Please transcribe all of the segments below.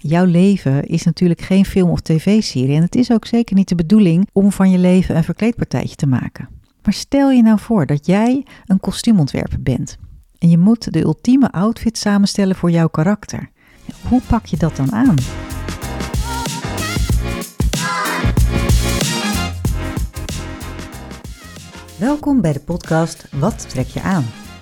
Jouw leven is natuurlijk geen film of tv-serie en het is ook zeker niet de bedoeling om van je leven een verkleedpartijtje te maken. Maar stel je nou voor dat jij een kostuumontwerper bent en je moet de ultieme outfit samenstellen voor jouw karakter. Hoe pak je dat dan aan? Welkom bij de podcast Wat trek je aan?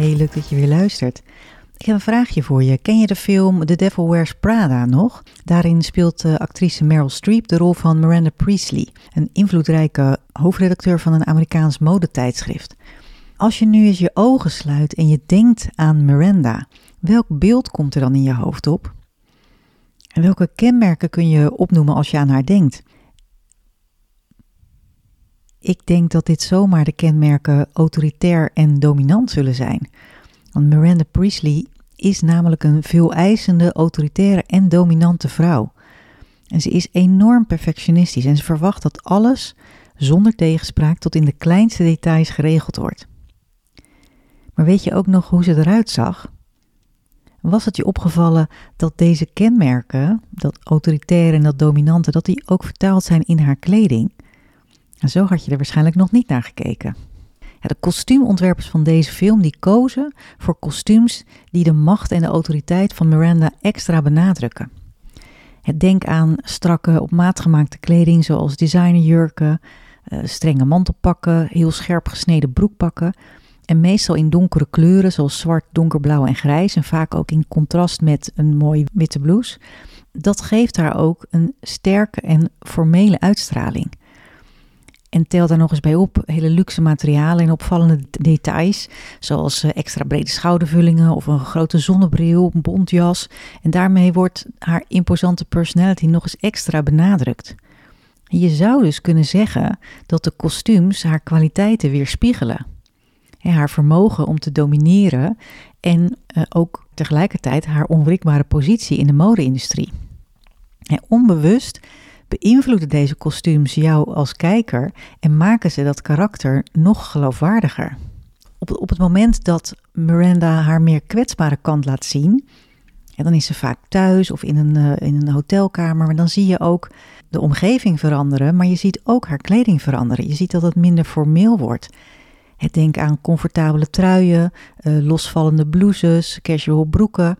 Hey, leuk dat je weer luistert. Ik heb een vraagje voor je. Ken je de film The Devil Wears Prada nog? Daarin speelt de actrice Meryl Streep de rol van Miranda Priestley, een invloedrijke hoofdredacteur van een Amerikaans modetijdschrift. Als je nu eens je ogen sluit en je denkt aan Miranda, welk beeld komt er dan in je hoofd op? En welke kenmerken kun je opnoemen als je aan haar denkt? Ik denk dat dit zomaar de kenmerken autoritair en dominant zullen zijn. Want Miranda Priestley is namelijk een veel eisende, autoritaire en dominante vrouw. En ze is enorm perfectionistisch en ze verwacht dat alles zonder tegenspraak tot in de kleinste details geregeld wordt. Maar weet je ook nog hoe ze eruit zag? Was het je opgevallen dat deze kenmerken, dat autoritaire en dat dominante, dat die ook vertaald zijn in haar kleding? En zo had je er waarschijnlijk nog niet naar gekeken. Ja, de kostuumontwerpers van deze film die kozen voor kostuums die de macht en de autoriteit van Miranda extra benadrukken. Denk aan strakke, op maat gemaakte kleding zoals designerjurken, uh, strenge mantelpakken, heel scherp gesneden broekpakken en meestal in donkere kleuren zoals zwart, donkerblauw en grijs en vaak ook in contrast met een mooie witte blouse. Dat geeft haar ook een sterke en formele uitstraling. En tel daar nog eens bij op hele luxe materialen en opvallende details, zoals eh, extra brede schoudervullingen of een grote zonnebril, een bontjas. En daarmee wordt haar imposante personality nog eens extra benadrukt. Je zou dus kunnen zeggen dat de kostuums haar kwaliteiten weerspiegelen. Haar vermogen om te domineren en eh, ook tegelijkertijd haar onwrikbare positie in de mode-industrie. Onbewust beïnvloeden deze kostuums jou als kijker en maken ze dat karakter nog geloofwaardiger. Op, op het moment dat Miranda haar meer kwetsbare kant laat zien, en dan is ze vaak thuis of in een, uh, in een hotelkamer, maar dan zie je ook de omgeving veranderen, maar je ziet ook haar kleding veranderen. Je ziet dat het minder formeel wordt. Denk aan comfortabele truien, uh, losvallende blouses, casual broeken.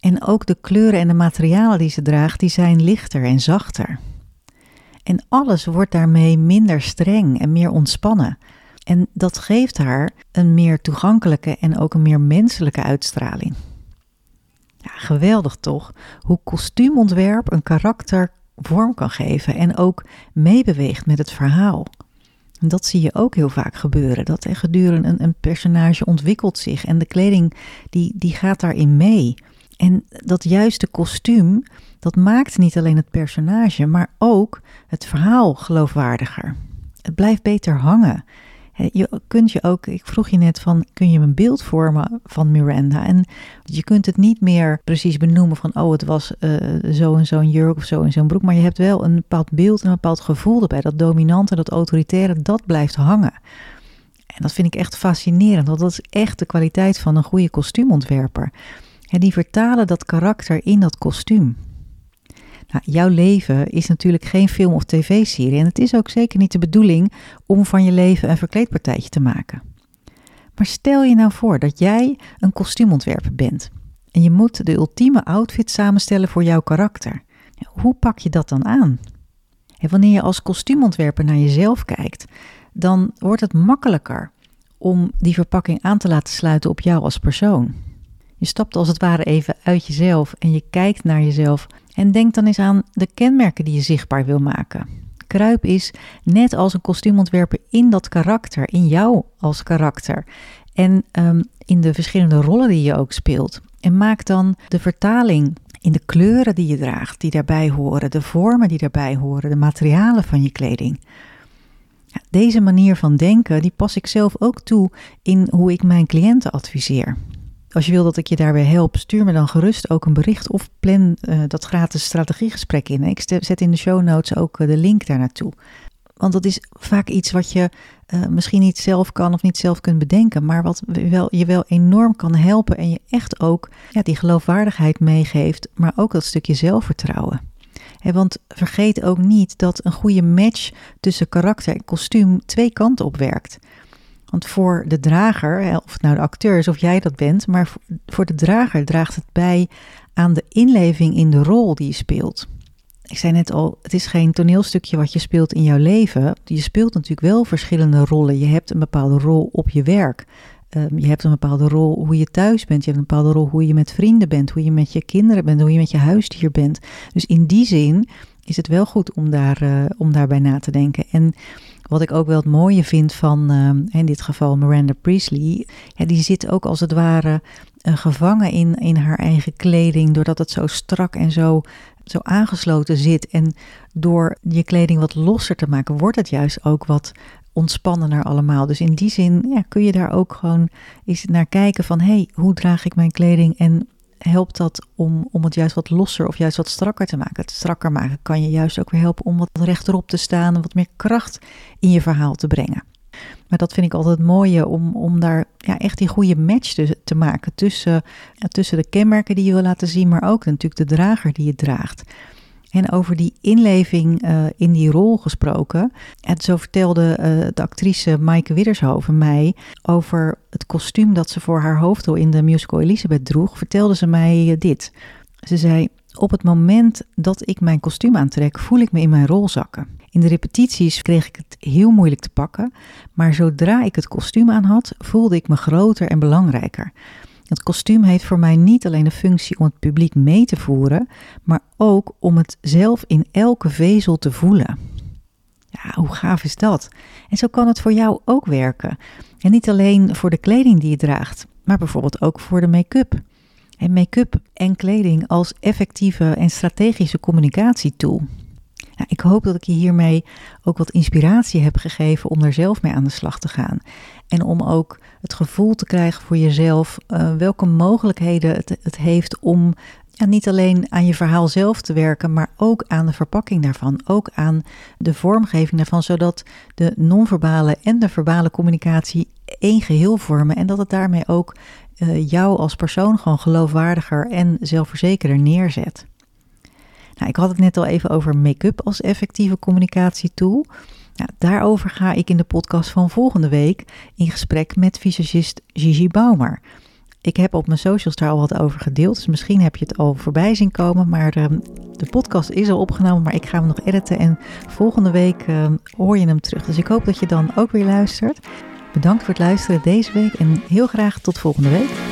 En ook de kleuren en de materialen die ze draagt, die zijn lichter en zachter. En alles wordt daarmee minder streng en meer ontspannen. En dat geeft haar een meer toegankelijke en ook een meer menselijke uitstraling. Ja, geweldig toch? Hoe kostuumontwerp een karakter vorm kan geven en ook meebeweegt met het verhaal. En dat zie je ook heel vaak gebeuren. Dat gedurende een, een personage ontwikkelt zich en de kleding die, die gaat daarin mee. En dat juiste kostuum, dat maakt niet alleen het personage, maar ook het verhaal geloofwaardiger. Het blijft beter hangen. Je kunt je ook, ik vroeg je net van, kun je een beeld vormen van Miranda? En je kunt het niet meer precies benoemen van, oh, het was uh, zo en zo'n jurk of zo en zo'n broek. Maar je hebt wel een bepaald beeld en een bepaald gevoel erbij. Dat dominante, dat autoritaire, dat blijft hangen. En dat vind ik echt fascinerend, want dat is echt de kwaliteit van een goede kostuumontwerper. En die vertalen dat karakter in dat kostuum. Nou, jouw leven is natuurlijk geen film of tv-serie en het is ook zeker niet de bedoeling om van je leven een verkleedpartijtje te maken. Maar stel je nou voor dat jij een kostuumontwerper bent en je moet de ultieme outfit samenstellen voor jouw karakter. Hoe pak je dat dan aan? En wanneer je als kostuumontwerper naar jezelf kijkt, dan wordt het makkelijker om die verpakking aan te laten sluiten op jou als persoon. Je stapt als het ware even uit jezelf en je kijkt naar jezelf en denk dan eens aan de kenmerken die je zichtbaar wil maken. Kruip is net als een kostuumontwerper in dat karakter, in jou als karakter. En ehm, in de verschillende rollen die je ook speelt. En maak dan de vertaling in de kleuren die je draagt, die daarbij horen, de vormen die daarbij horen, de materialen van je kleding. Deze manier van denken, die pas ik zelf ook toe in hoe ik mijn cliënten adviseer. Als je wil dat ik je daarbij help, stuur me dan gerust ook een bericht of plan uh, dat gratis strategiegesprek in. Ik zet in de show notes ook uh, de link daar naartoe. Want dat is vaak iets wat je uh, misschien niet zelf kan of niet zelf kunt bedenken, maar wat wel, je wel enorm kan helpen en je echt ook ja, die geloofwaardigheid meegeeft, maar ook dat stukje zelfvertrouwen. Want vergeet ook niet dat een goede match tussen karakter en kostuum twee kanten op werkt. Want voor de drager, of het nou de acteur is of jij dat bent, maar voor de drager draagt het bij aan de inleving in de rol die je speelt. Ik zei net al, het is geen toneelstukje wat je speelt in jouw leven. Je speelt natuurlijk wel verschillende rollen. Je hebt een bepaalde rol op je werk. Um, je hebt een bepaalde rol hoe je thuis bent. Je hebt een bepaalde rol hoe je met vrienden bent, hoe je met je kinderen bent, hoe je met je huisdier bent. Dus in die zin is het wel goed om, daar, uh, om daarbij na te denken. En wat ik ook wel het mooie vind van, uh, in dit geval Miranda Priestley, die zit ook als het ware uh, gevangen in, in haar eigen kleding, doordat het zo strak en zo, zo aangesloten zit. En door je kleding wat losser te maken, wordt het juist ook wat ontspannender allemaal. Dus in die zin ja, kun je daar ook gewoon eens naar kijken van... hé, hey, hoe draag ik mijn kleding en helpt dat om, om het juist wat losser of juist wat strakker te maken. Het strakker maken kan je juist ook weer helpen om wat rechterop te staan en wat meer kracht in je verhaal te brengen. Maar dat vind ik altijd mooie om, om daar ja, echt die goede match te, te maken tussen, tussen de kenmerken die je wil laten zien, maar ook natuurlijk de drager die je draagt. En over die inleving uh, in die rol gesproken. En zo vertelde uh, de actrice Maaike Widdershoven mij over het kostuum dat ze voor haar hoofdrol in de musical Elisabeth droeg. Vertelde ze mij uh, dit. Ze zei: Op het moment dat ik mijn kostuum aantrek, voel ik me in mijn rol zakken. In de repetities kreeg ik het heel moeilijk te pakken, maar zodra ik het kostuum aan had, voelde ik me groter en belangrijker. Het kostuum heeft voor mij niet alleen de functie om het publiek mee te voeren, maar ook om het zelf in elke vezel te voelen. Ja, hoe gaaf is dat? En zo kan het voor jou ook werken. En niet alleen voor de kleding die je draagt, maar bijvoorbeeld ook voor de make-up. En make-up en kleding als effectieve en strategische communicatietool. Nou, ik hoop dat ik je hiermee ook wat inspiratie heb gegeven om er zelf mee aan de slag te gaan. En om ook het gevoel te krijgen voor jezelf uh, welke mogelijkheden het, het heeft om ja, niet alleen aan je verhaal zelf te werken, maar ook aan de verpakking daarvan. Ook aan de vormgeving daarvan, zodat de non-verbale en de verbale communicatie één geheel vormen. En dat het daarmee ook uh, jou als persoon gewoon geloofwaardiger en zelfverzekerder neerzet. Nou, ik had het net al even over make-up als effectieve communicatietool. Daarover ga ik in de podcast van volgende week in gesprek met visagist Gigi Baumer. Ik heb op mijn socials daar al wat over gedeeld, dus misschien heb je het al voorbij zien komen. Maar de, de podcast is al opgenomen, maar ik ga hem nog editen en volgende week uh, hoor je hem terug. Dus ik hoop dat je dan ook weer luistert. Bedankt voor het luisteren deze week en heel graag tot volgende week.